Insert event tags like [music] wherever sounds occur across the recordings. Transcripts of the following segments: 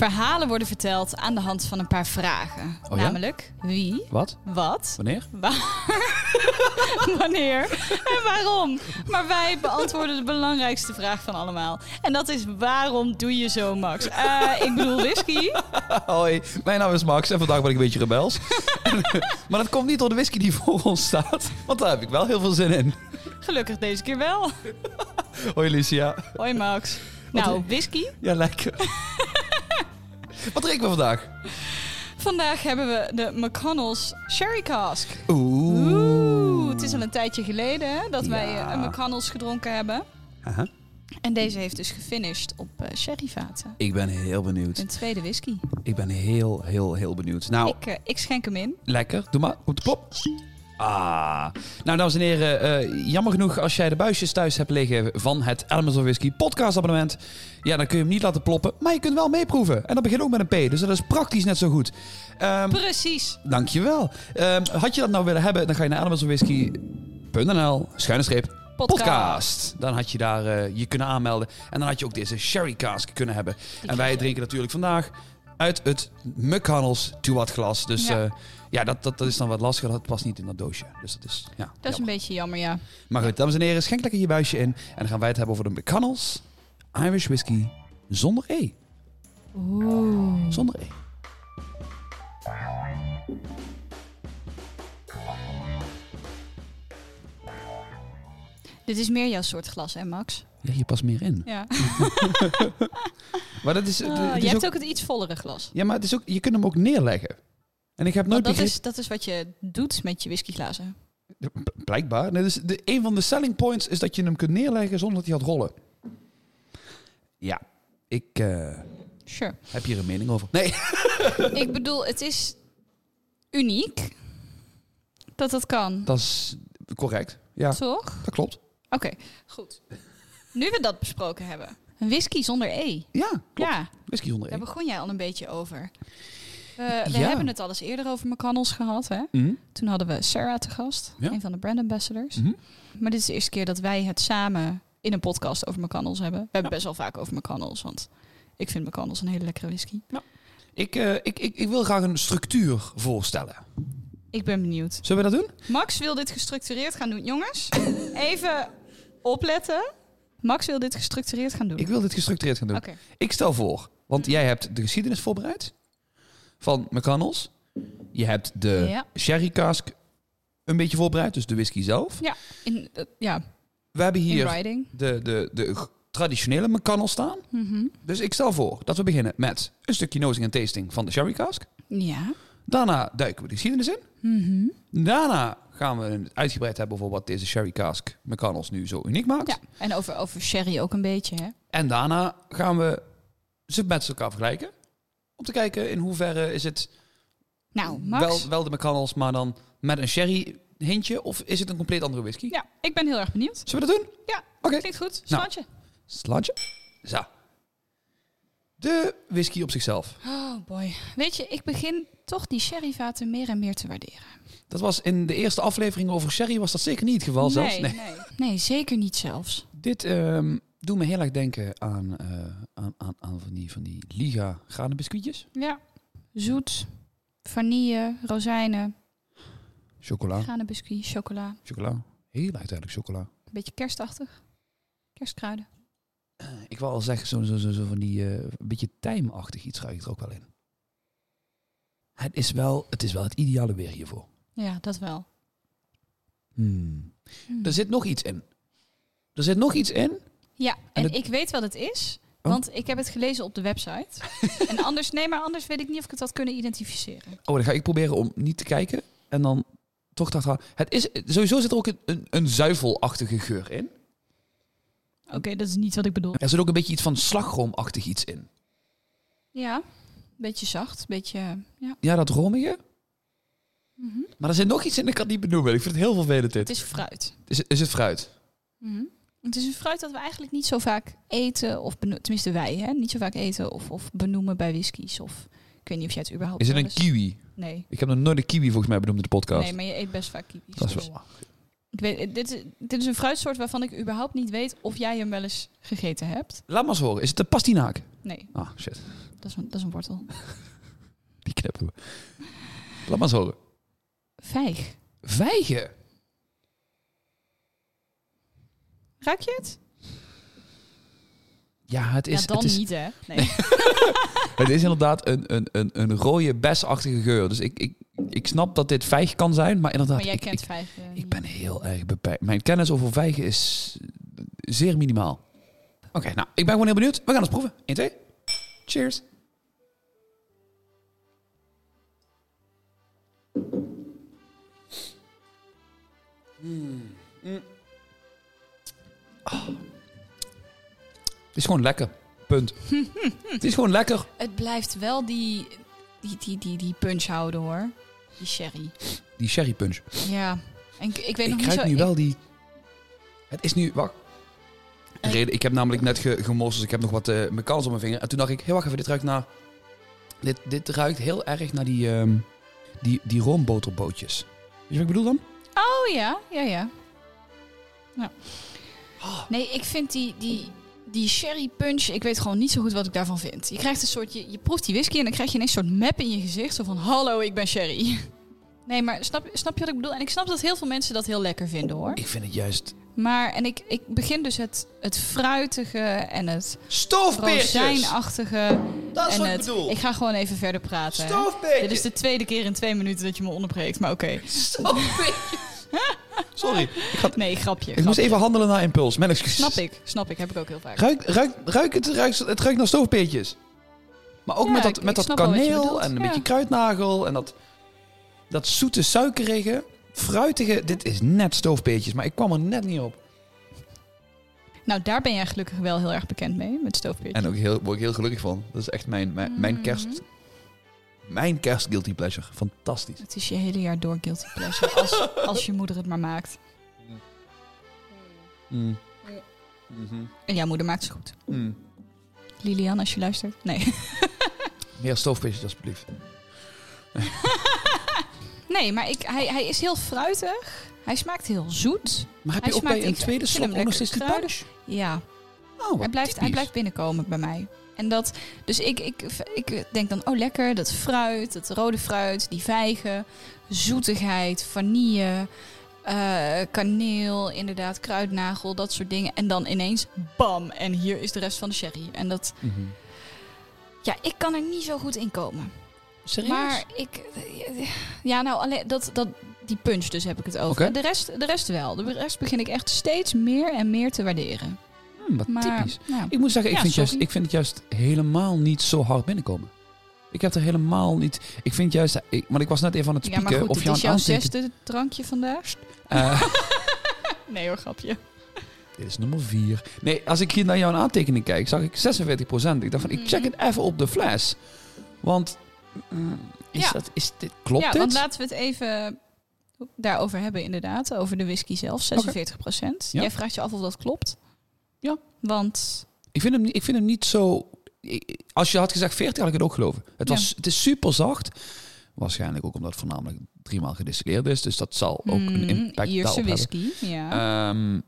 Verhalen worden verteld aan de hand van een paar vragen. Oh ja? Namelijk wie, Wat? wat, Wanneer? waar, [laughs] wanneer en waarom. Maar wij beantwoorden de belangrijkste vraag van allemaal. En dat is waarom doe je zo, Max? Eh, ik bedoel whisky. [laughs] Hoi, mijn naam is Max en vandaag ben ik een beetje rebels. [laughs] maar dat komt niet door de whisky die voor ons staat, want daar heb ik wel heel veel zin in. Gelukkig deze keer wel. Hoi Lucia. Hoi Max. Nou, whisky. Ja, lekker. Wat drinken we vandaag? Vandaag hebben we de McConnell's Sherry Cask. Oeh. Oeh, het is al een tijdje geleden hè, dat wij Ja. eh, een McConnell's gedronken hebben. Aha. En deze heeft dus gefinished op eh, sherryvaten. Ik ben heel benieuwd. Een tweede whisky. Ik ben heel, heel, heel benieuwd. Nou, Ik, eh, ik schenk hem in. lekker. Doe maar. Op de pop. Ah. Nou, dames en heren, eh, jammer genoeg als jij de buisjes thuis hebt liggen van het Elements of Whisky podcast abonnement. Ja, dan kun je hem niet laten ploppen, maar je kunt wel meeproeven. En dat begint ook met een P, dus dat is praktisch net zo goed. Ehm, Precies. dankjewel. Ehm, had je dat nou willen hebben, dan ga je naar elementsofwhisky.nl, schuine streep, podcast. Dan had je daar eh, je kunnen aanmelden. En dan had je ook deze sherry cask kunnen hebben. En wij drinken natuurlijk vandaag uit het McConnell's Tuat glas. Dus Ja. ja, ja dat, dat, dat is dan wat lastiger. Dat past niet in dat doosje. Dus dat is, ja, Dat is een beetje jammer, ja. Maar goed, dames en heren, schenk lekker je buisje in. En dan gaan wij het hebben over de McConnell's Irish Whisky zonder E. Oeh. Zonder E. Dit is meer jouw soort glas, hè, Max? Ja, hier past meer in. Ja. [laughs] Maar dat is, het je hebt ook, ook het iets vollere glas. Ja, maar het is ook, je kunt hem ook neerleggen. En ik heb nooit dat is, dat is wat je doet met je whiskyglazen. Blijkbaar. Nee, dus de, een van de selling points is dat je hem kunt neerleggen zonder dat hij gaat rollen. Ja, ik eh, Sure. heb hier een mening over. Nee. [laughs] ik bedoel, het is uniek dat dat kan. Dat is correct. Ja, Toch? dat klopt. Oké, goed. Nu we dat besproken hebben. Een whisky zonder E. Ja, klopt. Ja, Whisky zonder daar E. begon jij al een beetje over. Eh, we Ja. hebben het al eens eerder over McConnell's gehad. Hè? Mhm. Toen hadden we Sarah te gast, Ja. een van de brand ambassadors. Mhm. Maar dit is de eerste keer dat wij het samen in een podcast over McConnell's hebben. We hebben best wel vaak over McConnell's, want ik vind McConnell's een hele lekkere whisky. Ik, eh, ik, ik, ik wil graag een structuur voorstellen. Ik ben benieuwd. Zullen we dat doen? Max wil dit gestructureerd gaan doen. Jongens, [laughs] even opletten. Max wil dit gestructureerd gaan doen. Ik wil dit gestructureerd gaan doen. Ik stel voor, want jij hebt de geschiedenis voorbereid van McConnell's. Je hebt de Ja. sherry cask een beetje voorbereid, dus de whisky zelf. Ja, in, eh, ja, We hebben hier de, de, de traditionele McConnell staan. Mhm. Dus ik stel voor dat we beginnen met een stukje nosing en tasting van de sherry cask. Ja. Daarna duiken we de geschiedenis in. Mhm. Daarna gaan we het uitgebreid hebben over wat deze sherry cask McConnell's nu zo uniek maakt. Ja, en over, over sherry ook een beetje, hè? En daarna gaan we ze met elkaar vergelijken. Om te kijken in hoeverre is het Nou, Max. wel, wel de McConnell's, maar dan met een sherry hintje. Of is het een compleet andere whisky? Ja, ik ben heel erg benieuwd. Zullen we dat doen? Ja, Oké. klinkt goed. Nou. Slantje. Slantje. Zo. De whisky op zichzelf. Oh boy. Weet je, ik begin toch die sherryvaten meer en meer te waarderen. Dat was in de eerste aflevering over sherry was dat zeker niet het geval zelfs. nee, Nee. nee. nee, zeker niet zelfs. Dit ehm doet me heel erg denken aan, eh, aan, aan, aan van die, van die Liga granenbiscuitjes. Ja. Zoet, vanille, rozijnen, Chocola. granenbiscuit, chocola. Chocola. Heel uiteindelijk chocola. Een beetje kerstachtig. Kerstkruiden. Ik wil al zeggen, zo, zo, zo, zo van die eh, een beetje tijmachtig iets ruik ik er ook wel in. Het is wel het, is wel het ideale weer hiervoor. Ja, dat wel. Hmm. Hmm. Er zit nog iets in. Er zit nog iets in. Ja, en, ik weet wat het is. Oh. Want ik heb het gelezen op de website. [laughs] en anders, nee, maar anders weet ik niet of ik het had kunnen identificeren. Oh, dan ga ik proberen om niet te kijken. En dan toch dat Het is, sowieso zit er ook een, een, een zuivelachtige geur in. Oké, dat is niet wat ik bedoel. Er zit ook een beetje iets van slagroomachtig iets in. Ja, beetje zacht, beetje, ja. Ja, dat romige. Mhm. Maar er zit nog iets in, ik kan het niet benoemen. Ik vind het heel vervelend dit. Het is fruit. Is, is het fruit? Mhm. Het is een fruit dat we eigenlijk niet zo vaak eten, of tenminste wij, hè, niet zo vaak eten of, of benoemen bij whiskies. Of ik weet niet of jij het überhaupt Is het een kiwi? Nee. Ik heb nog nooit een kiwi volgens mij benoemd in de podcast. Nee, maar je eet best vaak kiwis. dat is dus wel waar. ik weet, dit, is, dit is een fruitsoort waarvan ik überhaupt niet weet of jij hem wel eens gegeten hebt. Laat maar eens horen. Is het een pastinaak? Nee. Ah, shit. Dat is een, dat is een wortel. [laughs] Die knippen we. Laat maar eens horen. Vijg. Vijgen. Ruik je het? Ja, het is, ja, dan het is, niet, hè? [laughs] Nee. het is inderdaad een, een, een, een rode besachtige geur. Dus ik, ik, ik snap dat dit vijg kan zijn, maar inderdaad, maar jij ik, kent ik, vijg. eh, ik ben heel erg beperkt. Mijn kennis over vijgen is zeer minimaal. Oké, nou, ik ben gewoon heel benieuwd. We gaan het proeven. 1, 2. Cheers. Is gewoon lekker. Punt. [laughs] het is gewoon lekker. Het blijft wel die, die, die, die, die punch houden, hoor. Die sherry. Die sherry punch. Ja. En ik, ik weet ik nog niet krijg zo... nu wel die... Het is nu... Wacht. Reden, ik heb namelijk net ge, dus ik heb nog wat uh, mijn kans op mijn vinger. En toen dacht ik, heel wacht even, dit ruikt naar... Dit, dit ruikt heel erg naar die, ehm, die, die roomboterbootjes. Weet je wat ik bedoel dan? Oh ja, ja, ja. ja. Ah. Nee, ik vind die, die, die sherry punch, ik weet gewoon niet zo goed wat ik daarvan vind. Je krijgt een soort, je, je proeft die whisky en dan krijg je ineens een soort map in je gezicht. Zo van, hallo, ik ben sherry. [laughs] Nee, maar snap, snap je wat ik bedoel? En ik snap dat heel veel mensen dat heel lekker vinden hoor. Ik vind het juist... Maar, en ik, ik begin dus het, het fruitige en het Stoofpeertjes! rozijnachtige. Dat is en wat ik het, bedoel. ik ga gewoon even verder praten. hè. Stoofpeertjes! Dit is de tweede keer in twee minuten dat je me onderbreekt, maar oké. Stoofpeertjes! [laughs] [laughs] Sorry, ik, had, Nee, grapje. ik moest even handelen naar impuls. Mijn excuses. Snap ik, snap ik. Heb ik ook heel vaak. Ruik, ruik, ruik het, ruikt, het ruikt naar stoofpeertjes. Maar ook Ja, met ik- dat, met ik dat kaneel en een ja. beetje kruidnagel en dat, dat zoete, suikerige, fruitige. Dit is net stoofpeertjes, maar ik kwam er net niet op. Nou, daar ben jij gelukkig wel heel erg bekend mee, met stoofpeertjes. En ook heel, word ik heel gelukkig van. Dat is echt mijn, mijn, mijn Mhm. kerst. Mijn kerst guilty pleasure. Fantastisch. Het is je hele jaar door guilty pleasure, als, [laughs] als je moeder het maar maakt. Mm. Mhm. En jouw moeder maakt ze goed. Mm. Lilian, als je luistert. Nee. [laughs] Meer stoofpeertjes alsjeblieft. [laughs] Nee, maar ik, hij, hij is heel fruitig. Hij smaakt heel zoet. Maar heb Hij je ook bij een tweede slok nog steeds die punch? Ja, Oh, hij, blijft, hij blijft binnenkomen bij mij. En dat, dus ik, ik, ik denk dan, oh lekker, dat fruit, dat rode fruit, die vijgen, zoetigheid, vanille, eh, kaneel, inderdaad, kruidnagel, dat soort dingen. En dan ineens, bam, en hier is de rest van de sherry. En dat, Mhm. ja, ik kan er niet zo goed in komen. Serieus? Maar ik, ja, nou, alleen dat, dat, die punch dus heb ik het over. De, rest, de rest wel. De rest begin ik echt steeds meer en meer te waarderen. Hmm, wat Maar, typisch. nou, Ik moet zeggen, ik, Ja, vind juist, ik vind het juist helemaal niet zo hard binnenkomen. Ik heb er helemaal niet... Ik vind juist... Ik, want ik was net even aan het ja, spieken maar goed, of is het jouw zesde drankje vandaag. Eh, [laughs] Nee hoor, grapje. dit is nummer vier. Nee, als ik hier naar jouw aantekening kijk, zag ik 46% Ik dacht van, ik check Mhm. het even op de fles. Want... mm, is Ja. dat, is dit, klopt ja, dit? want laten we het even daarover hebben inderdaad. Over de whisky zelf, 46 Ja. Jij vraagt je af of dat klopt. Ja. Want, Ik vind hem, niet- ik vind hem niet zo... Als je had gezegd 40, had ik het ook geloven. Het, Ja. was, het is super zacht. Waarschijnlijk ook omdat het voornamelijk driemaal gedistilleerd is. Dus dat zal ook een mm, impact Ierse daarop hebben. whisky. Ja. Ehm,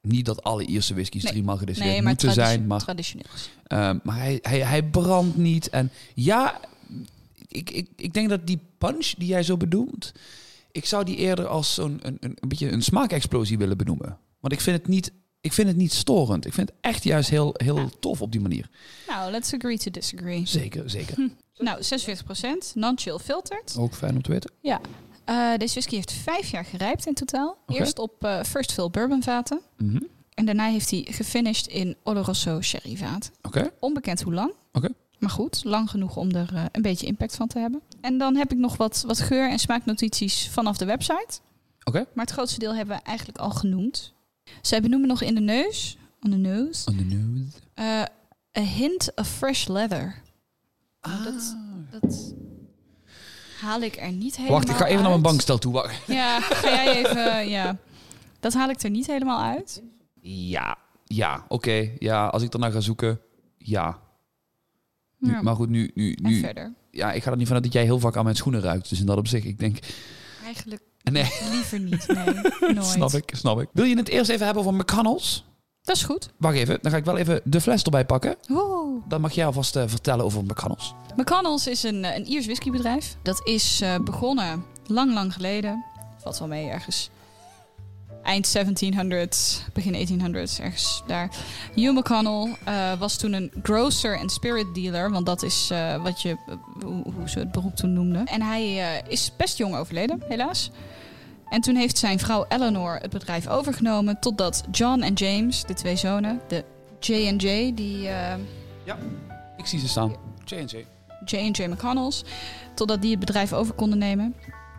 niet dat alle Ierse whiskies Nee. driemaal gedistilleerd nee, moeten zijn. Maar, traditioneel. ehm, maar hij, hij, hij brandt niet. En ja, ik, ik, ik denk dat die punch die jij zo bedoelt... Ik zou die eerder als zo'n een, een, een beetje een smaakexplosie willen benoemen. Want ik vind het niet, ik vind het niet storend. Ik vind het echt juist heel, heel Ja. tof op die manier. Nou, let's agree to disagree. Zeker, zeker. Nou, 46% non-chill filtered. Ook fijn om te weten. Eh, deze whisky heeft vijf jaar gerijpt in totaal. Eerst op eh, first fill bourbon vaten. Mhm. En daarna heeft hij gefinished in Oloroso sherry vaten. Oké. Onbekend hoe lang. Oké. Maar goed, lang genoeg om er eh, een beetje impact van te hebben. En dan heb ik nog wat, wat geur- en smaaknotities vanaf de website. Oké. Maar het grootste deel hebben we eigenlijk al genoemd. Zij benoemen nog in de neus, on the nose, On the nose. eh, a hint of fresh leather. Ah. Dat- Dat haal ik er niet helemaal Wacht, ik ga even naar mijn bankstel toe. Wacht. Ja, ga jij even, ja. Dat haal ik er niet helemaal uit. Ja, ja, oké. Ja, als ik ernaar ga zoeken, ja. Nu, Ja. Maar goed, nu, nu, En nu verder. ja, ik ga er niet vanuit dat jij heel vaak aan mijn schoenen ruikt. Dus in dat opzicht, ik denk, Eigenlijk nee, liever niet, [laughs] nee. Nooit. snap ik, snap ik. Wil je het eerst even hebben over McConnell's? Dat is goed. Wacht even, dan ga ik wel even de fles erbij pakken. Oeh. Dan mag jij alvast eh, vertellen over McConnell's. McConnell's is een, eh, een Iers whiskybedrijf. Dat is eh, begonnen lang, lang geleden. Valt wel mee ergens. Eind 1700s, begin 1800s, ergens daar. Hugh McConnell was toen een grocer en spirit dealer. Want dat is wat je, hoe, hoe ze het beroep toen noemden. En hij is best jong overleden, helaas. En toen heeft zijn vrouw Eleanor het bedrijf overgenomen. Totdat John en James, de twee zonen, de J&J, die... eh, Ik zie ze staan. J&J. J&J McConnell's, totdat die het bedrijf over konden nemen.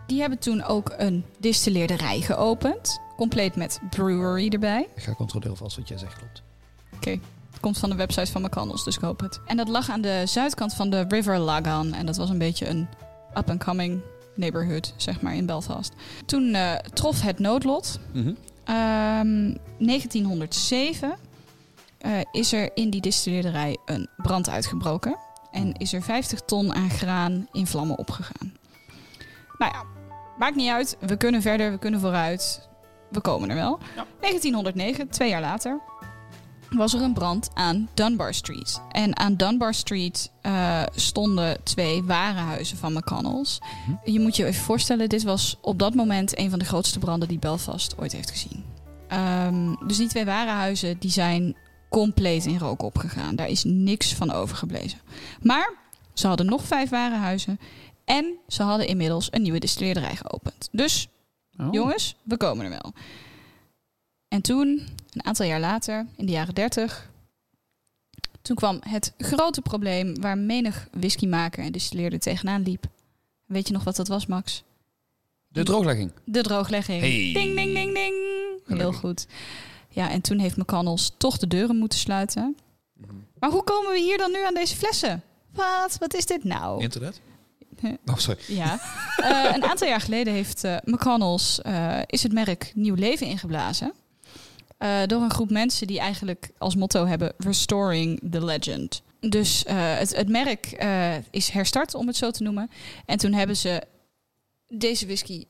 Die hebben toen ook een distilleerderij geopend, compleet met brewery erbij. Ik ga controleren of alles wat jij zegt klopt. Het komt van de website van McConnell's, dus ik hoop het. En dat lag aan de zuidkant van de River Lagan en dat was een beetje een up-and-coming neighborhood, zeg maar, in Belfast. Toen eh, trof het noodlot. Mhm. Ehm, 1907 eh, is er in die distilleerderij een brand uitgebroken. En is er 50 ton aan graan in vlammen opgegaan. Nou ja, maakt niet uit. We kunnen verder, we kunnen vooruit. We komen er wel. Ja. 1909, twee jaar later, was er een brand aan Dunbar Street. En aan Dunbar Street eh, stonden twee warenhuizen van McConnell's. Je moet je even voorstellen, dit was op dat moment een van de grootste branden die Belfast ooit heeft gezien. Ehm, dus die twee warenhuizen die zijn compleet in rook opgegaan. Daar is niks van overgebleven. Maar ze hadden nog vijf warenhuizen en ze hadden inmiddels een nieuwe distilleerderij geopend. Dus Oh. jongens, we komen er wel. En toen, een aantal jaar later, in de jaren 30, toen kwam het grote probleem waar menig whiskymaker en distilleerder tegenaan liep. Weet je nog wat dat was, Max? De drooglegging. De drooglegging. Hey. Ding, ding, ding, ding. Heel goed. Ja, en toen heeft McConnell's toch de deuren moeten sluiten. Mhm. Maar hoe komen we hier dan nu aan deze flessen? Wat? Wat is dit nou? Internet? Oh, sorry. Ja. Eh, een aantal jaar geleden heeft eh, McConnell's eh, is het merk nieuw leven ingeblazen. Eh, door een groep mensen die eigenlijk als motto hebben Restoring the Legend. Dus eh, het, het merk eh, is herstart, om het zo te noemen. En toen hebben ze deze whisky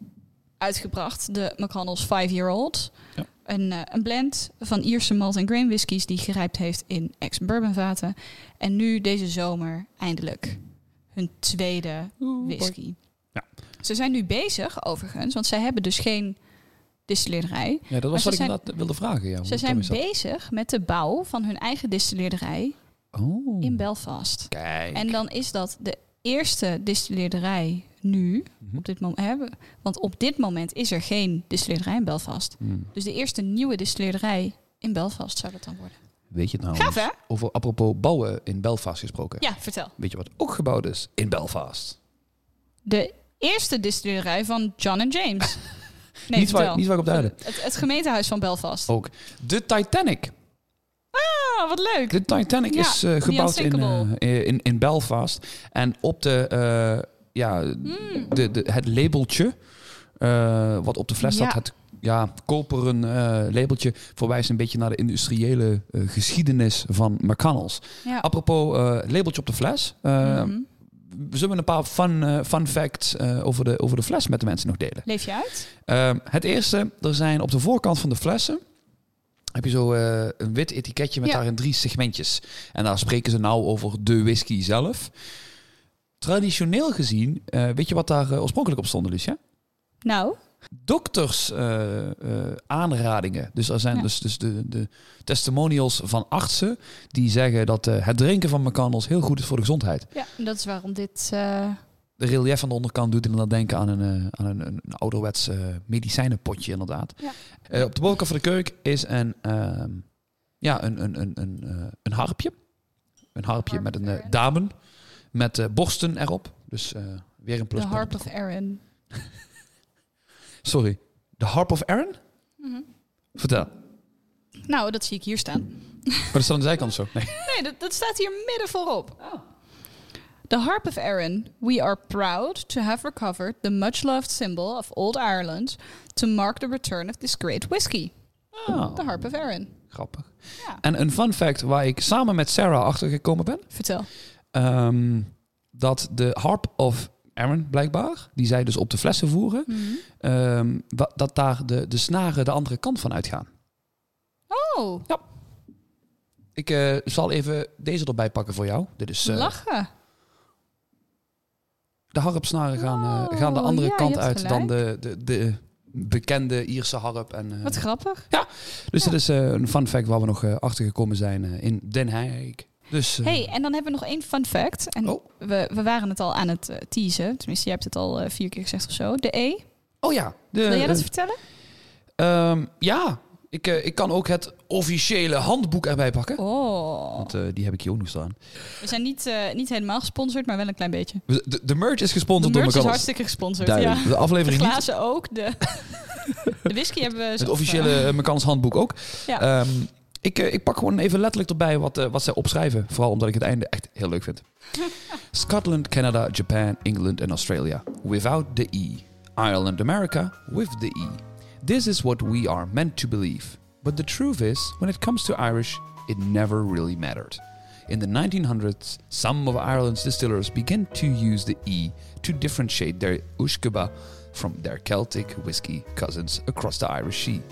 uitgebracht, de McConnell's Five Year Old. Ja. Een, eh, een blend van Ierse malt en grain whiskies die gerijpt heeft in ex-bourbon vaten. En nu deze zomer eindelijk hun tweede whisky. Ja. Ze zijn nu bezig, overigens, want zij hebben dus geen distilleerderij. Ja, dat was wat ik zijn- inderdaad wilde vragen. Ja, Ze zijn bezig met de bouw van hun eigen distilleerderij Oh. in Belfast. Kijk. En dan is dat de eerste distilleerderij nu, Mhm. op dit moment, hè, want op dit moment is er geen distilleerderij in Belfast. Hmm. Dus de eerste nieuwe distilleerderij in Belfast zou dat dan worden. Weet je het nou? Gaaf, hè? Over apropos bouwen in Belfast gesproken. Ja, vertel. Weet je wat ook gebouwd is in Belfast? De eerste distilleerderij van John en James. [laughs] Nee, niet, waar, niet waar ik op duidde. Het, het gemeentehuis van Belfast. Ook de Titanic. Ah, wat leuk. De Titanic Ja, is eh, gebouwd in, eh, in, in Belfast. En op de, eh, ja, Hmm. de, de, het labeltje, wat op de fles staat, Ja. het ja, koperen labeltje, verwijst een beetje naar de industriële geschiedenis van McConnell's. Ja. Apropos labeltje op de fles. eh, We zullen een paar fun, eh, fun facts eh, over, de, over de fles met de mensen nog delen. Leef je uit? Ehm, het eerste, er zijn op de voorkant van de flessen heb je zo eh, een wit etiketje met Ja. daarin drie segmentjes. En daar spreken ze nou over de whisky zelf. Traditioneel gezien, weet je wat daar oorspronkelijk op stond, Lucia? Nou, Dokters eh, eh, aanradingen. Dus er zijn Ja. dus, dus de, de testimonials van artsen die zeggen dat eh, het drinken van McConnell's heel goed is voor de gezondheid. ja, dat is waarom dit... De relief aan de onderkant doet inderdaad denken aan een, aan een, een, een ouderwets medicijnenpotje, inderdaad. Ja. Op de bovenkant van de keuk is een, ehm, ja, een, een, een, een, een harpje. Een harpje Harp met een damen. Met borsten erop. Dus weer een The plus. Harp of Aaron. [laughs] Sorry. De Harp of Aaron? Mhm. Vertel. Nou, dat zie ik hier staan. Maar dat staat aan de zijkant zo. Nee. [laughs] Nee, dat, dat staat hier midden voorop. The Harp of Aaron. We are proud to have recovered the much-loved symbol of Old Ireland to mark the return of this great whiskey. Ah, The Harp of Aaron. grappig. Ja. En een fun fact waar ik samen met Sarah achtergekomen ben. Vertel. ehm, dat de Harp of Aaron blijkbaar, die zij dus op de flessen voeren, Mhm. ehm, dat daar de, de snaren de andere kant van uitgaan. Oh. Ja. Ik eh, zal even deze erbij pakken voor jou. Dit is... eh, Lachen. de harpsnaren gaan, eh, Oh, gaan de andere ja, kant uit dan de, de, de bekende Ierse harp. En, Wat grappig. dus ja. dat is een fun fact waar we nog achter gekomen zijn in Den Haag. Dus, eh, hey, en dan hebben we nog één fun fact. En Oh. we, we waren het al aan het eh, teasen. Tenminste, jij hebt het al eh, vier keer gezegd of zo. De E. Oh ja. De, Wil jij dat vertellen? ehm, ja, ik, ik kan ook het officiële handboek erbij pakken. Oh. Want eh, die heb ik hier ook nog staan. We zijn niet, eh, niet helemaal gesponsord, maar wel een klein beetje. De, de merch is De gesponsord door merch is hartstikke gesponsord. Duidelijk. Ja. De De aflevering niet. glazen ook. De, [laughs] de whisky hebben we Het officiële uh, handboek ook. Ja. Ehm, ik, eh, ik pak gewoon even letterlijk erbij wat, eh, wat zij opschrijven. Vooral omdat ik het einde echt heel leuk vind. [laughs] Scotland, Canada, Japan, England en Australia. Without the E. Ireland, America. With the E. This is what we are meant to believe. But the truth is, when it comes to Irish, it never really mattered. In the 1900s, some of Ireland's distillers began to use the E to differentiate their Ushkeba from their Celtic whiskey cousins across the Irish Sea.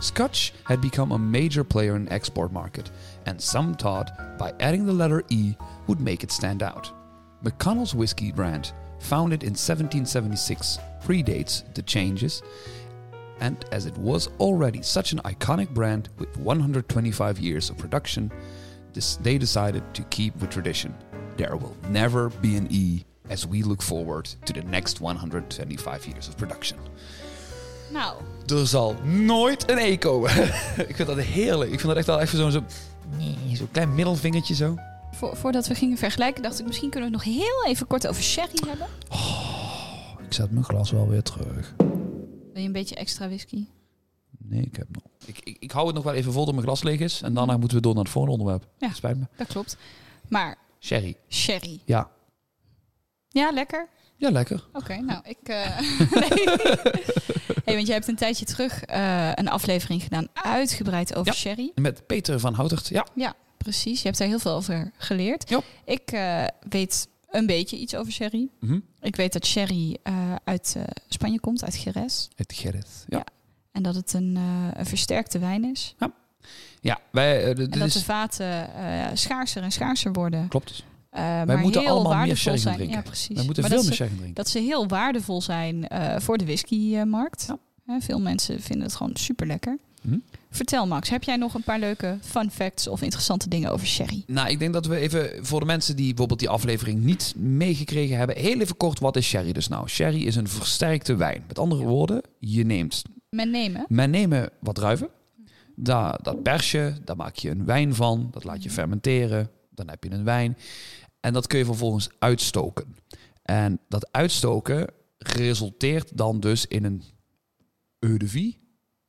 Scotch had become a major player in export market, and some thought by adding the letter E would make it stand out. McConnell's whiskey brand, founded in 1776, predates the changes, and as it was already such an iconic brand with 125 years of production, this, they decided to keep the tradition. There will never be an E as we look forward to the next 125 years of production. Nou, Er zal nooit een E komen. [laughs] ik vind dat heerlijk. Ik vind dat echt wel even zo'n zo, zo'n klein middelvingertje zo. voor, voordat we gingen vergelijken, dacht ik misschien kunnen we het nog heel even kort over sherry hebben. Ik zet mijn glas wel weer terug. Wil je een beetje extra whisky? Nee, ik heb nog. Ik, ik, ik hou het nog wel even vol dat mijn glas leeg is. En daarna moeten we door naar het volgende onderwerp. Ja. Spijt me. Dat klopt. Maar Sherry. sherry. Ja. Ja, lekker. Ja, lekker. Oké, nou, ik... eh, [laughs] nee. hey, want jij hebt een tijdje terug eh, een aflevering gedaan, uitgebreid over Ja. sherry. Met Peter van Houtert. Ja. Ja, precies. Je hebt daar heel veel over geleerd. Ja. Ik eh, weet een beetje iets over sherry. Mhm. Ik weet dat sherry uit Spanje komt, uit Jerez. Het Gerrit. Ja. Ja. En dat het een, een versterkte wijn is. Ja, wij... d- dit En dat is, de vaten schaarser en schaarser worden. Klopt. Eh, maar moeten heel allemaal meer waardevol sherry zijn. drinken. Ja, precies. Wij moeten Maar veel dat meer ze, sherry drinken. dat ze heel waardevol zijn eh, voor de whiskymarkt. Ja. Veel mensen vinden het gewoon super lekker. Mhm. Vertel Max, heb jij nog een paar leuke fun facts of interessante dingen over sherry? Nou, ik denk dat we even voor de mensen die bijvoorbeeld die aflevering niet meegekregen hebben, heel even kort, wat is sherry dus nou? Sherry is een versterkte wijn. Met andere woorden, je neemt, Men nemen. men neemt wat druiven, daar, dat pers je, daar maak je een wijn van, dat laat je fermenteren, dan heb je een wijn en dat kun je vervolgens uitstoken. En dat uitstoken resulteert dan dus in een eau de vie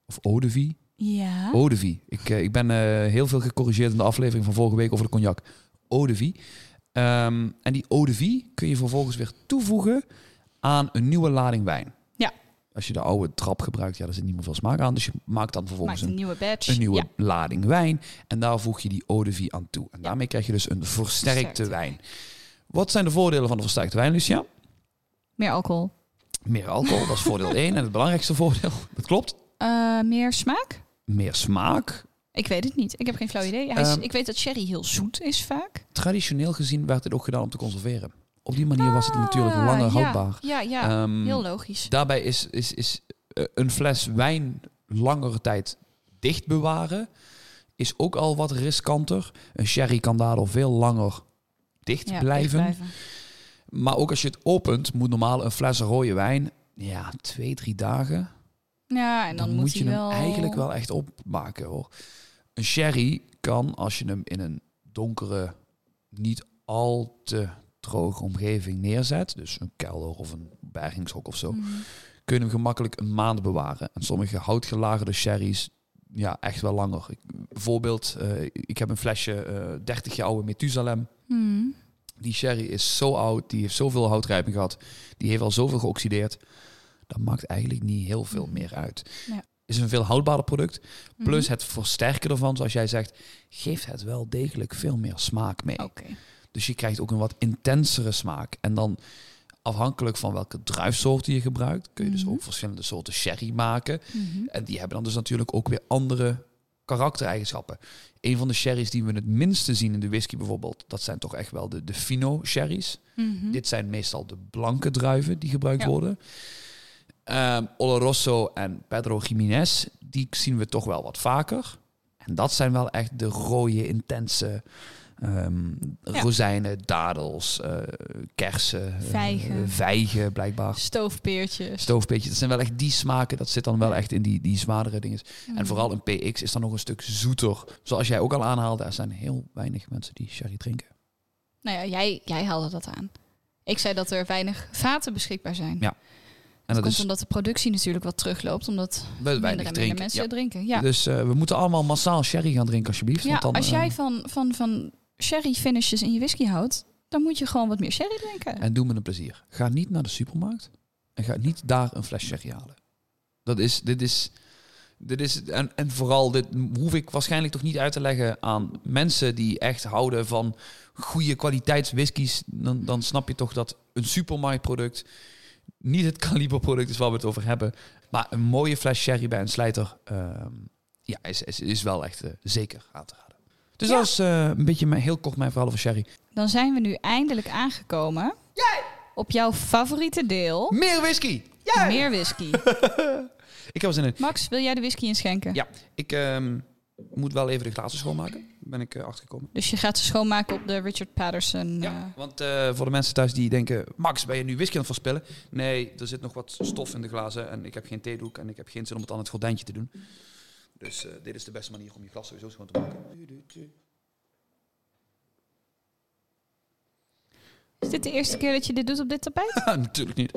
of eau de vie. Ja. Eau de vie. Ik, eh, ik ben eh, heel veel gecorrigeerd in de aflevering van vorige week over de cognac. Eau de vie. Ehm, en die eau de vie kun je vervolgens weer toevoegen aan een nieuwe lading wijn. Als je de oude trap gebruikt, ja, daar zit niet meer veel smaak aan. Dus je maakt dan vervolgens Maakt een een, nieuwe badge. een nieuwe Ja. lading wijn. En daar voeg je die eau de vie aan toe. En Ja. daarmee krijg je dus een versterkte Versterkte wijn. Wat zijn de voordelen van de versterkte wijn, Lucia? Meer alcohol. Meer alcohol, dat is voordeel 1. En het belangrijkste voordeel, [laughs] dat klopt, Eh, meer smaak? meer smaak. Ik weet het niet. Ik heb geen flauw idee. Hij is, Ehm, ik weet dat sherry heel zoet is vaak. Traditioneel gezien werd dit ook gedaan om te conserveren. Op die manier was het natuurlijk Ah, langer ja. houdbaar. Ja, ja. Ehm, heel logisch. daarbij is, is, is eh, een fles wijn langere tijd dicht bewaren is ook al wat riskanter. Een sherry kan daardoor veel langer dicht Ja, blijven. dicht Maar ook als je het opent, moet normaal een fles rode wijn, ja, twee, drie dagen. Ja, en dan, Dan, moet, moet je hem wel... eigenlijk wel echt opmaken hoor. Een sherry kan, als je hem in een donkere, niet al te droge omgeving neerzet, dus een kelder of een bergingshok of zo, Mhm. kun je hem gemakkelijk een maand bewaren. En sommige houtgelagerde sherry's, ja, echt wel langer. Ik, bijvoorbeeld, eh, ik heb een flesje eh 30 jaar oude Methusalem. Mhm. Die sherry is zo oud, die heeft zoveel houtrijping gehad, die heeft al zoveel geoxideerd. Dat maakt eigenlijk niet heel veel Mhm. meer uit. Ja. Is een veel houdbaarder product. Plus Mhm. het versterken ervan, zoals jij zegt, geeft het wel degelijk veel meer smaak mee. Dus je krijgt ook een wat intensere smaak. En dan afhankelijk van welke druifsoorten je gebruikt, kun je dus Mhm. ook verschillende soorten sherry maken. Mhm. En die hebben dan dus natuurlijk ook weer andere karaktereigenschappen. Een van de sherry's die we het minste zien in de whisky bijvoorbeeld, dat zijn toch echt wel de, de fino sherry's. Mhm. Dit zijn meestal de blanke druiven die gebruikt Ja. worden. Ehm Oloroso en Pedro Jiménez, die zien we toch wel wat vaker. En dat zijn wel echt de rode, intense Ja. rozijnen, dadels, eh, kersen, eh, Vijgen. vijgen blijkbaar. Stoofpeertjes. Stoofpeetje, dat zijn wel echt die smaken. Dat zit dan wel echt in die, die zwaardere dingen. En vooral een PX is dan nog een stuk zoeter. Zoals jij ook al aanhaalde, er zijn heel weinig mensen die sherry drinken. Nou ja, jij, jij haalde dat aan. Ik zei dat er weinig vaten beschikbaar zijn. Ja. En dat dat komt is omdat de productie natuurlijk wat terugloopt. Omdat we minder weinig en minder mensen Ja. drinken. Ja, Dus eh, we moeten allemaal massaal sherry gaan drinken, alsjeblieft. ja want dan, als jij van, van, van sherry finishes in je whisky houdt... dan moet je gewoon wat meer sherry drinken. En doe me een plezier. Ga niet naar de supermarkt en ga niet daar een fles sherry halen. Dat is, dit is, dit is en, en vooral, dit hoef ik waarschijnlijk toch niet uit te leggen aan mensen die echt houden van goede kwaliteitswhiskies. Dan, dan snap je toch dat een supermarktproduct niet het kaliberproduct is waar we het over hebben. Maar een mooie fles sherry bij een slijter ehm, ja, is, is, is wel echt eh, zeker aan te. Dus Ja. dat is eh, een beetje mijn, heel kort mijn verhaal over sherry. Dan zijn we nu eindelijk aangekomen... op jouw favoriete deel. Meer whisky! Meer whisky. [laughs] Ik heb er zin in. Max, wil jij de whisky inschenken? Ja, ik ehm, moet wel even de glazen schoonmaken. Ben ik eh, achtergekomen. Dus je gaat ze schoonmaken op de Richard Patterson. Ja, eh, want eh, voor de mensen thuis die denken... Max, ben je nu whisky aan het verspillen? Nee, er zit nog wat stof in de glazen. En ik heb geen theedoek. En ik heb geen zin om het aan het gordijntje te doen. Dus eh, dit is de beste manier om je glas sowieso schoon te maken. Is dit de eerste keer dat je dit doet op dit tapijt? [laughs] Natuurlijk niet.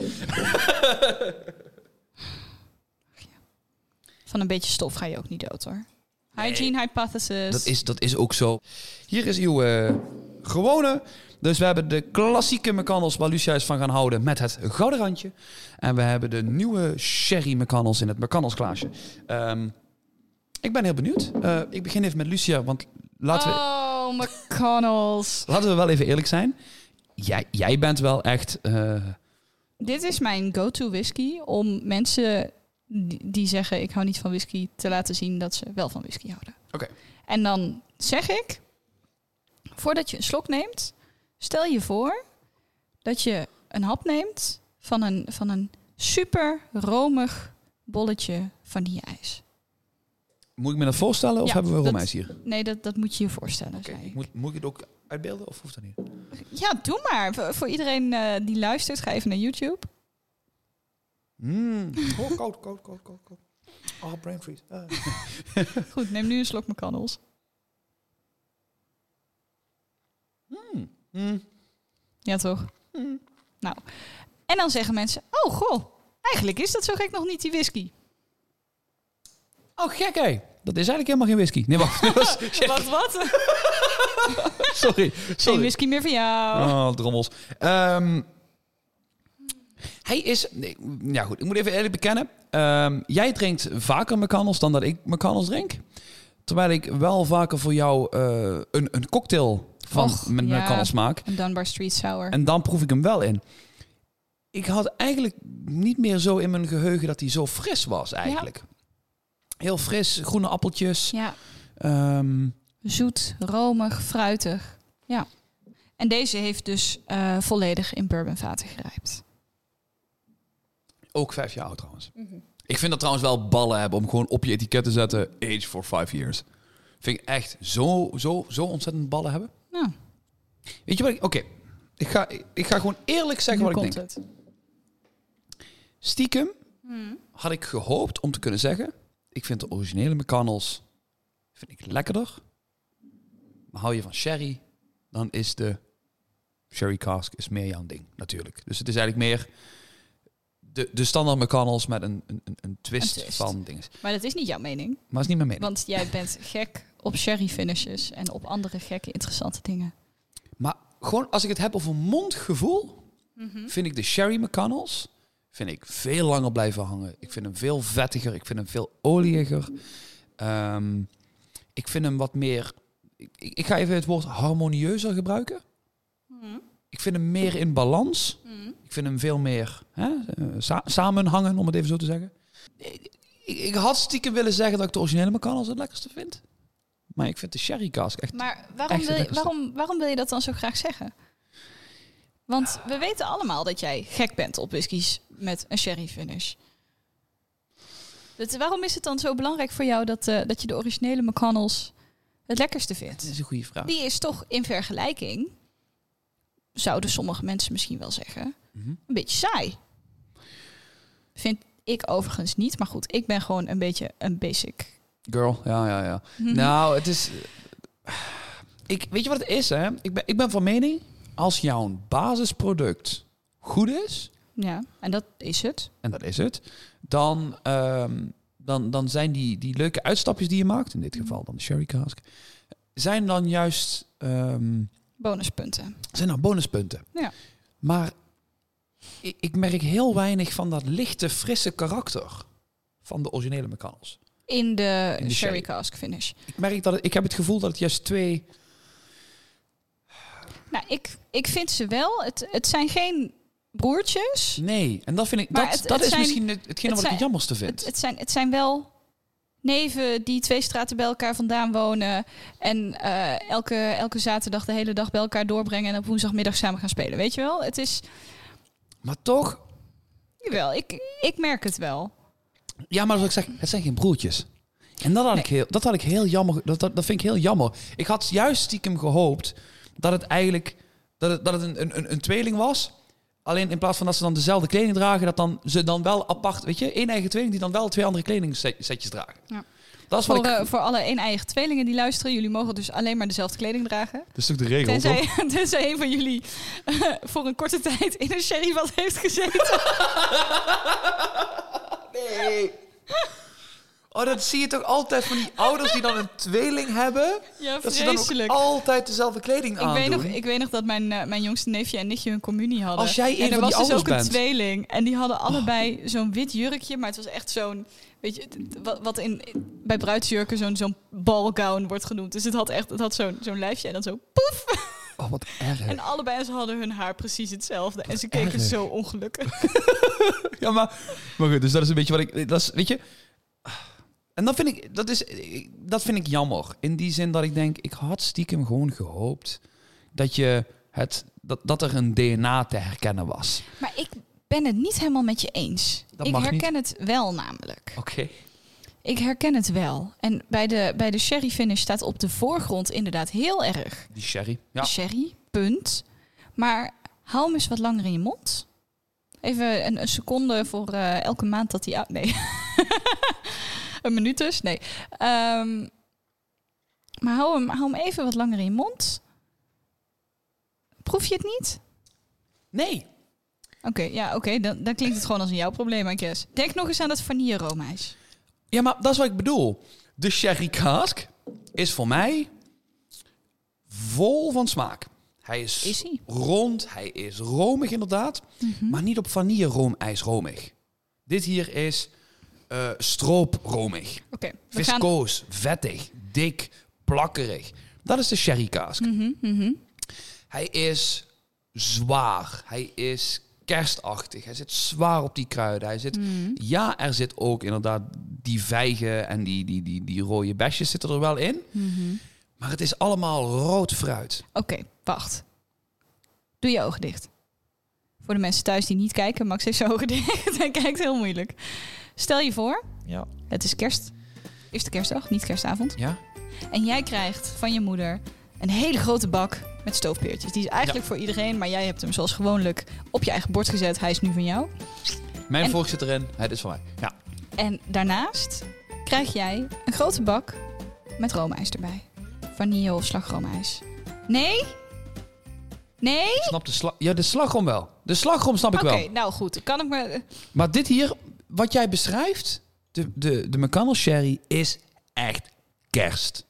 Van een beetje stof ga je ook niet dood hoor. Hygiene hypothesis. Dat is, dat is ook zo. Hier is uw eh, gewone. Dus we hebben de klassieke McConnells waar Lucia is van gaan houden met het gouden randje. En we hebben de nieuwe Sherry McConnells in het McConnells glaasje. Ehm, ik ben heel benieuwd. Eh, ik begin even met Lucia, want laten we, Oh, McConnells. [laughs] laten we wel even eerlijk zijn. Jij, jij bent wel echt... eh, Dit is mijn go-to whisky om mensen die, die zeggen ik hou niet van whisky te laten zien dat ze wel van whisky houden. Oké. En dan zeg ik, voordat je een slok neemt, stel je voor dat je een hap neemt van een, van een super romig bolletje vanille-ijs. Moet ik me dat voorstellen of Ja, hebben we romijs hier? Nee, dat, dat moet je je voorstellen. Ik. moet, moet ik het ook uitbeelden of hoeft dat niet? Ja, doe maar. Voor, voor iedereen eh, die luistert, ga even naar YouTube. Mm. Oh, koud, koud, koud, koud, koud. Oh, brain freeze. Ah. [laughs] Goed, neem nu een slok McConnells. Mm. Mm. Ja, toch? Mm. Nou, en dan zeggen mensen, oh goh, eigenlijk is dat zo gek nog niet die whisky. Oh, gek hé. Dat is eigenlijk helemaal geen whisky. Nee, wacht. [laughs] Dat was- Wat, wat? [laughs] sorry. Geen whisky meer voor jou. Oh, drommels. Ehm, hij is... Nee, ja goed, ik moet even eerlijk bekennen. Ehm, jij drinkt vaker McConnells dan dat ik McConnells drink. Terwijl ik wel vaker voor jou eh, een, een cocktail van Och, met ja. McConnells maak. Een Dunbar Street Sour. En dan proef ik hem wel in. Ik had eigenlijk niet meer zo in mijn geheugen dat hij zo fris was eigenlijk. Heel fris, groene appeltjes. Ja, Ehm, zoet, romig, fruitig. Ja. En deze heeft dus eh, volledig in bourbonvaten gerijpt. ook vijf jaar oud trouwens. Ik vind dat trouwens wel ballen hebben om gewoon op je etiket te zetten... age for five years. Vind ik echt zo, zo, zo ontzettend ballen hebben. Nou, Weet je wat ik... Oké, ik, ga, ik ga gewoon eerlijk zeggen nu wat ik denk. het. Stiekem had ik gehoopt om te kunnen zeggen... ik vind de originele McConnells vind ik lekkerder. Maar hou je van sherry, dan is de sherry cask is meer jouw ding natuurlijk. Dus het is eigenlijk meer de, de standaard McConnells met een, een, een- een twist, van dingen. Maar dat is niet jouw mening. Maar is niet meer mening. Want jij bent gek op sherry finishes en op andere gekke interessante dingen. Maar gewoon als ik het heb over mondgevoel, Mhm. vind ik de sherry McConnells vind ik veel langer blijven hangen. Ik vind hem veel vettiger. Ik vind hem veel oliiger. Ehm, ik vind hem wat meer. Ik, ik ga even het woord harmonieuzer gebruiken. Mhm. Ik vind hem meer in balans. Mhm. Ik vind hem veel meer hè, eh, sa- samenhangen, om het even zo te zeggen. ik, ik had stiekem willen zeggen dat ik de originele McConnell's het lekkerste vind. Maar ik vind de sherry cask echt... Maar waarom Echt wil, je, waarom, waarom wil je dat dan zo graag zeggen? Want we weten allemaal dat jij gek bent op whiskies met een sherry finish. Dus waarom is het dan zo belangrijk voor jou dat, eh, dat je de originele McConnell's het lekkerste Dat vindt? is een goede vraag. Die is toch in vergelijking, zouden sommige mensen misschien wel zeggen, Mhm. een beetje saai. Vind ik overigens niet, maar goed, ik ben gewoon een beetje een basic. Girl, ja, ja, ja. Mhm. Nou, het is... Ik, weet je wat het is, hè? Ik ben, ik ben van mening, als jouw basisproduct goed is, Ja, en dat is het. en dat is het, dan, ehm, dan, dan zijn die, die leuke uitstapjes die je maakt, in dit geval dan de sherry cask, zijn dan juist ehm, Bonuspunten. zijn dan bonuspunten. Ja. Maar ik, ik merk heel weinig van dat lichte, frisse karakter van de originele McConnell's. In de, In de sherry sherry. cask finish. Ik merk dat het, ik heb het gevoel dat het juist twee Nou, ik, ik vind ze wel. Het, het zijn geen broertjes. Nee, en dat vind ik Maar dat, het- dat het is zijn- misschien het, hetgene het wat ik het jammerste vind. Het, het, zijn, het zijn wel neven die twee straten bij elkaar vandaan wonen. En eh, elke, elke zaterdag de hele dag bij elkaar doorbrengen. En op woensdagmiddag samen gaan spelen. Weet je wel? Het is. maar toch, Jawel, ik, ik merk het wel. ja, maar zoals ik zeg, het zijn geen broertjes. En dat had, ik, heel, dat had ik heel jammer. Dat, dat, dat vind ik heel jammer. Ik had juist stiekem gehoopt dat het eigenlijk dat het, dat het een, een, een, tweeling was. Alleen in plaats van dat ze dan dezelfde kleding dragen, dat dan ze dan wel apart, weet je, één eigen tweeling die dan wel twee andere kledingsetjes dragen. Ja. Dat is wat Voor, ik. eh, voor alle een-eigen tweelingen die luisteren. Jullie mogen dus alleen maar dezelfde kleding dragen. dat is toch de regel, Tenzij, [laughs] tenzij een van jullie eh, voor een korte tijd in een sherryvat heeft gezeten. [laughs] Nee. Oh, dat zie je toch altijd van die ouders die dan een tweeling hebben. Ja, Dat ze dan ook altijd dezelfde kleding Ik aandoen. weet, nog, ik weet nog dat mijn, eh, mijn jongste neefje en nichtje hun communie hadden. Als jij een en er van was die dus ook een bent. Oh. tweeling. En die hadden allebei zo'n wit jurkje. Maar het was echt zo'n... Weet je, wat, wat in, bij bruidsjurken zo'n zo'n ballgown wordt genoemd. Dus het had echt het had zo'n zo'n lijfje en dan zo poef. Oh, wat erg. En allebei ze hadden hun haar precies hetzelfde. En ze keken erg. zo ongelukkig. [laughs] Ja, maar, maar goed, dus dat is een beetje wat ik... Dat is, weet je... En dat vind ik, dat is, dat vind ik jammer. In die zin dat ik denk, ik had stiekem gewoon gehoopt dat, je het, dat, dat er een DNA te herkennen was. Maar ik ben het niet helemaal met je eens. Dat ik herken het wel namelijk. Oké. Ik herken het wel. En bij de, bij de sherry finish staat op de voorgrond inderdaad heel erg Die sherry. Ja. sherry, punt. Maar hou hem eens wat langer in je mond. Even een, een seconde voor eh, elke maand dat hij... uit- Nee. [laughs] [laughs] een minuut dus? Nee. Ehm, maar hou hem, hou hem even wat langer in je mond. Proef je het niet? Nee. Oké, ja, oké. Dan, dan klinkt het gewoon als een jouw probleem, I guess. Denk nog eens aan dat vanille roomijs. Ja, maar dat is wat ik bedoel. De sherry cask is voor mij vol van smaak. Hij is, Is hij? rond, hij is romig inderdaad, Mhm. maar niet op vanille roomijs romig. Dit hier is eh stroopromig. Gaan... Viscoos, vettig, dik, plakkerig. Dat is de sherry cask. Mhm, mhm. Hij is zwaar. Hij is kerstachtig. Hij zit zwaar op die kruiden. Hij zit, Mhm. ja, er zit ook inderdaad die vijgen en die, die, die, die rode besjes zitten er wel in. Maar het is allemaal rood fruit. Oké, wacht. Doe je ogen dicht. Voor de mensen thuis die niet kijken, Max heeft zijn ogen [laughs] dicht en kijkt heel moeilijk. Stel je voor, Ja. het is kerst. Eerste kerstdag, niet kerstavond. Ja? En jij krijgt van je moeder een hele grote bak met stoofpeertjes. Die is eigenlijk voor iedereen, maar jij hebt hem zoals gewoonlijk op je eigen bord gezet. Hij is nu van jou. Mijn En- volk zit erin. Het is van mij. Ja. En daarnaast krijg jij een grote bak met roomijs erbij. Vanille of slagroomijs. Nee? Nee? Ik snap de slag. Ja, de slagroom wel. De slagroom snap ik Oké, wel. nou goed. Kan ik me... Maar dit hier, wat jij beschrijft, de, de, de McConnell Sherry, is echt kerst. Het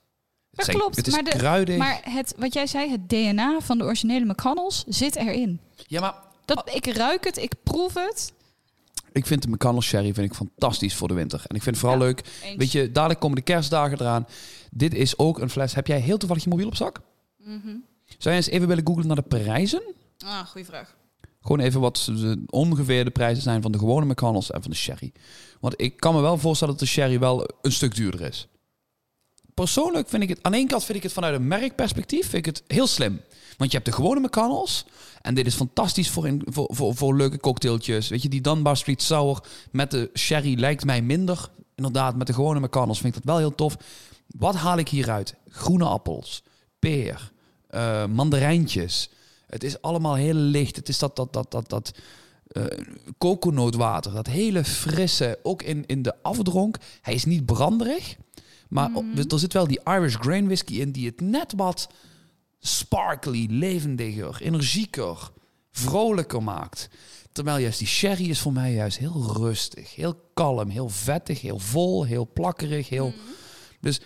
Dat zijn- klopt, Het is maar de- kruidig. Maar het, wat jij zei, het DNA van de originele McConnells zit erin. Ja, maar Dat, ik ruik het, ik proef het. ik vind de McConnell Sherry vind ik fantastisch voor de winter. En ik vind het vooral Ja, leuk. Eens. Weet je, dadelijk komen de kerstdagen eraan. Dit is ook een fles. Heb jij heel toevallig je mobiel op zak? Mhm. Zou je eens even willen googlen naar de prijzen? Ah, goede vraag. Gewoon even wat de ongeveer de prijzen zijn van de gewone McConnells en van de sherry. Want ik kan me wel voorstellen dat de sherry wel een stuk duurder is. Persoonlijk vind ik het, aan één kant vind ik het vanuit een merkperspectief vind ik het heel slim. Want je hebt de gewone McConnells. En dit is fantastisch voor, in, voor, voor, leuke cocktailtjes. Weet je, die Dunbar Street Sour met de sherry lijkt mij minder. Inderdaad, met de gewone McConnells vind ik dat wel heel tof. Wat haal ik hieruit? Groene appels, peer, uh, mandarijntjes. Het is allemaal heel licht. Het is dat, dat, dat, dat, dat uh, kokonootwater. Dat hele frisse, ook in, in de afdronk. Hij is niet branderig. Maar mm. er zit wel die Irish grain whisky in die het net wat sparkly, levendiger, energieker, vrolijker maakt. Terwijl juist die sherry is voor mij juist heel rustig, heel kalm, heel vettig, heel vol, heel plakkerig. Heel... Mm. Dus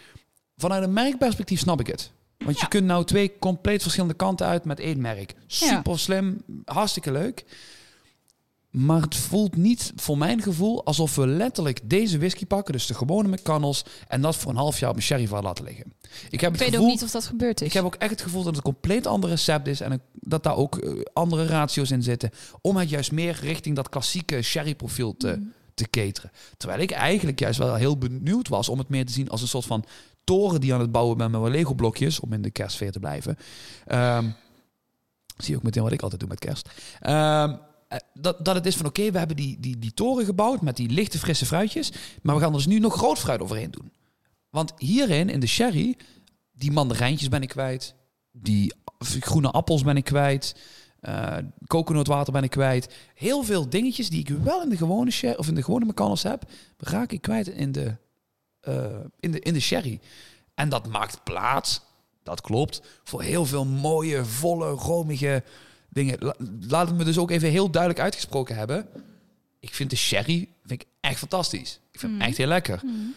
vanuit een merkperspectief snap ik het. Want je kunt nou twee compleet verschillende kanten uit met één merk. Super slim, hartstikke leuk. Maar het voelt niet, voor mijn gevoel, alsof we letterlijk deze whisky pakken, dus de gewone McConnells, en dat voor een half jaar op mijn sherryvat laten liggen. Ik, heb het weet gevoel, ook niet of dat gebeurd is. Ik heb ook echt het gevoel dat het een compleet ander recept is en dat daar ook uh, andere ratio's in zitten, om het juist meer richting dat klassieke sherry-profiel te, mm. te cateren. Terwijl ik eigenlijk juist wel heel benieuwd was om het meer te zien als een soort van toren die aan het bouwen ben met mijn Lego-blokjes, om in de kerstsfeer te blijven. Um, zie je ook meteen wat ik altijd doe met kerst. Um, dat, dat het is van oké, we hebben die, die, die toren gebouwd met die lichte frisse fruitjes. Maar we gaan er dus nu nog groot fruit overheen doen. Want hierin, in de sherry, die mandarijntjes ben ik kwijt. Die groene appels ben ik kwijt. Uh, ben ik kwijt. Heel veel dingetjes die ik wel in de gewone of in de gewone McConnells heb, raak ik kwijt in de, in de, in de sherry. En dat maakt plaats, dat klopt, voor heel veel mooie, volle, romige dingen. Laat het me dus ook even heel duidelijk uitgesproken hebben. Ik vind de sherry vind ik echt fantastisch. Ik vind mm. echt heel lekker. Mm.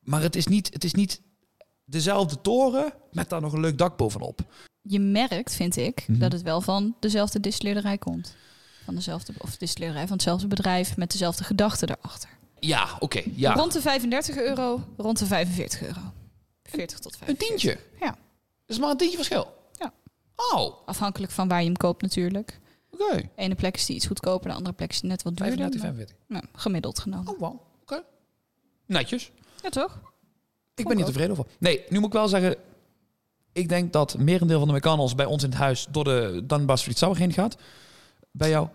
Maar het is, niet, het is niet dezelfde toren met daar nog een leuk dak bovenop. Je merkt, vind ik, mhm. dat het wel van dezelfde distilleerderij komt. Van dezelfde, of distilleerderij van hetzelfde bedrijf met dezelfde gedachten erachter. Ja, oké. ja. Rond de 35 euro, rond de 45 euro. 40 tot 45. Een tientje? Ja. Dat is maar een tientje verschil? Oh. Afhankelijk van waar je hem koopt natuurlijk. Oké. Okay. De ene plek is die iets goedkoper, de andere plek is die net wat duurder. 35, 45. Nou, gemiddeld genomen. Oh, wow. Oké. Netjes. Ja, toch? Ik ben niet tevreden over. Nee, nu moet ik wel zeggen... Ik denk dat merendeel van de McConnells bij ons in het huis... door de Dunbar Street Sour heen gaat. Bij jou?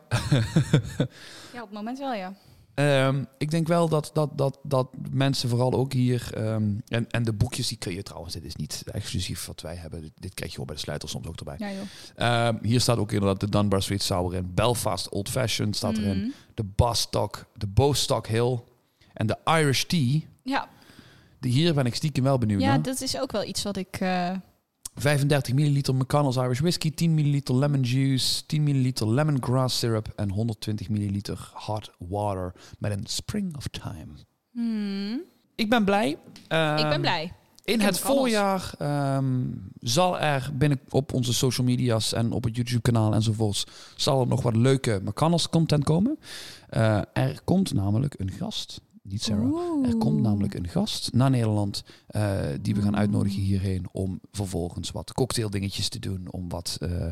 ja, op het moment wel, ja. Um, ik denk wel dat, dat, dat, dat mensen vooral ook hier... Um, en, en de boekjes, die kun je trouwens... Dit is niet exclusief wat wij hebben. Dit, dit krijg je wel bij de sluiter soms ook erbij. Ja, joh. Um, hier staat ook inderdaad de Dunbar Street Sour in. Belfast Old Fashioned staat mm. erin. De Bostock, de Bostock Hill. En de Irish Tea. Ja. Die hier ben ik stiekem wel benieuwd Ja, naar. dat is ook wel iets wat ik... Uh 35 milliliter McConnell's Irish Whiskey, 10 milliliter lemon juice, 10 milliliter lemongrass syrup en 120 milliliter hot water met een spring of time. Hmm. Ik ben blij. Um, ik ben ehm, blij. In het voorjaar um, zal er binnen op onze social media's en op het YouTube kanaal enzovoorts zal er nog wat leuke McConnell's content komen. Uh, er komt namelijk een gast niet Sarah. Er komt namelijk een gast naar Nederland uh, die we gaan uitnodigen hierheen om vervolgens wat cocktaildingetjes te doen, om wat uh,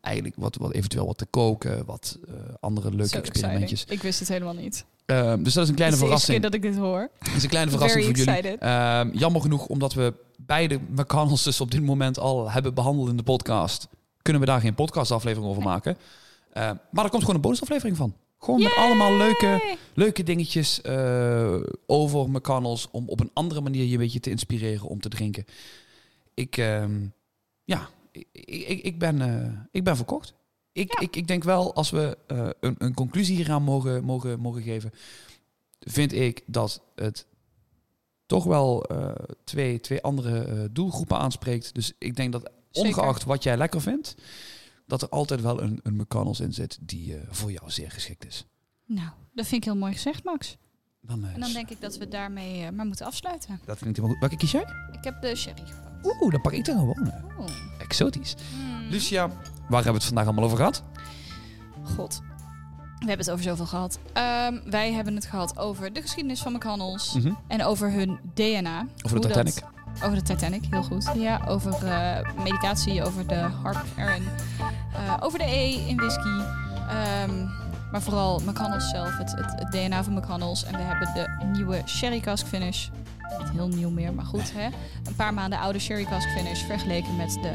eigenlijk wat, wat eventueel wat te koken, wat uh, andere leuke experimentjes. Exciting. Ik wist het helemaal niet. Um, dus dat is een kleine verrassing. dat ik dit hoor. Dat is een kleine verrassing voor jullie. Um, jammer genoeg, omdat we beide McConnells dus op dit moment al hebben behandeld in de podcast, kunnen we daar geen podcastaflevering over maken. Uh, maar er komt gewoon een bonusaflevering van. Gewoon met allemaal leuke, leuke dingetjes uh, over McConnells. Om op een andere manier je een beetje te inspireren om te drinken. Ik, uh, ja, ik, ik, ik, ben, uh, ik ben verkocht. Ik, ik, ik denk wel, als we uh, een, een conclusie hieraan mogen, mogen, mogen geven, vind ik dat het toch wel twee, twee andere doelgroepen aanspreekt. Dus ik denk dat ongeacht Zeker. wat jij lekker vindt, dat er altijd wel een, een McConnells in zit die uh, voor jou zeer geschikt is. Nou, dat vind ik heel mooi gezegd, Max. Dan, uh, en dan denk ik dat we daarmee uh, maar moeten afsluiten. Dat vind ik goed. Welke kies jij? Ik heb de sherry gepakt. Oeh, dan pak ik de gewone. Oeh. Exotisch. Mm. Lucia, waar hebben we het vandaag allemaal over gehad? God. We hebben het over zoveel gehad. Um, wij hebben het gehad over de geschiedenis van McConnells. Mm -hmm. En over hun DNA. Over de Titanic. Dat, over de Titanic, heel goed. Ja, over uh, medicatie, over de Harp Aaron. Uh, over de E in whisky. Ehm, maar vooral McConnell's zelf, het, het, het DNA van McConnell's. En we hebben de nieuwe Sherry Cask Finish. Niet heel nieuw meer, maar goed. Hè? Een paar maanden oude Sherry Cask Finish vergeleken met de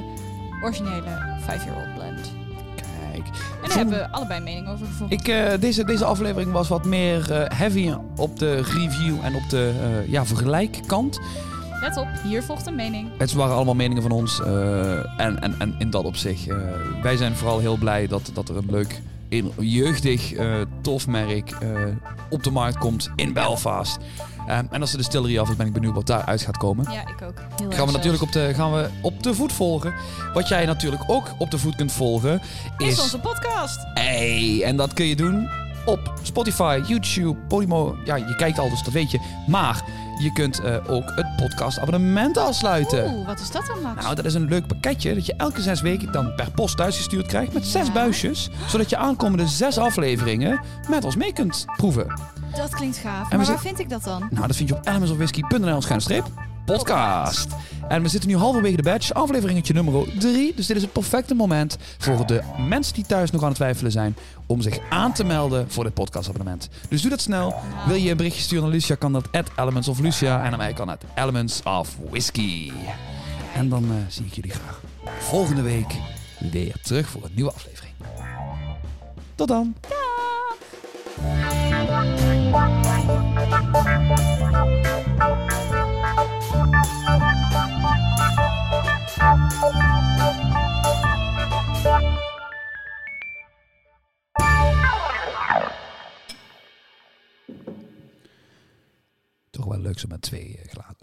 originele 5-year-old blend. Kijk. En daar hebben we allebei mening over gevonden. Ik, eh, deze, deze aflevering was wat meer eh, heavy op de review en op de eh, ja, vergelijkkant. Let op, hier volgt een mening. Het waren allemaal meningen van ons. eh, en, en, en in dat opzicht. eh, wij zijn vooral heel blij dat, dat er een leuk, jeugdig, eh, tof merk op de markt komt in Belfast. En als de distillery af is, ben ik benieuwd wat daaruit gaat komen. Ja, ik ook. Heel Gaan we natuurlijk op de, gaan we op de voet volgen. Wat jij natuurlijk ook op de voet kunt volgen Is is... onze podcast. Hey, en dat kun je doen op Spotify, YouTube, Podimo. Ja, je kijkt al, dus dat weet je. Maar je kunt ook het podcast abonnement afsluiten. Oeh, wat is dat dan, Max? Nou, dat is een leuk pakketje dat je elke zes weken dan per post thuisgestuurd krijgt met zes Ja. buisjes. Zodat je aankomende zes afleveringen met ons mee kunt proeven. dat klinkt gaaf. we Maar waar vind ik dat dan? Nou, dat vind je op elementsofwhisky.nl schuine streep podcast. En we zitten nu halverwege de badge, afleveringetje nummer 3. Dus dit is het perfecte moment voor de mensen die thuis nog aan het twijfelen zijn... om zich aan te melden voor dit podcastabonnement. Dus doe dat snel. Wil je een berichtje sturen naar Lucia, kan dat at Elements of Lucia. En aan mij kan het Elements of Whisky. En dan eh, zie ik jullie graag volgende week weer terug voor een nieuwe aflevering. Tot dan. Toch wel leuk zo met twee eh, glazen.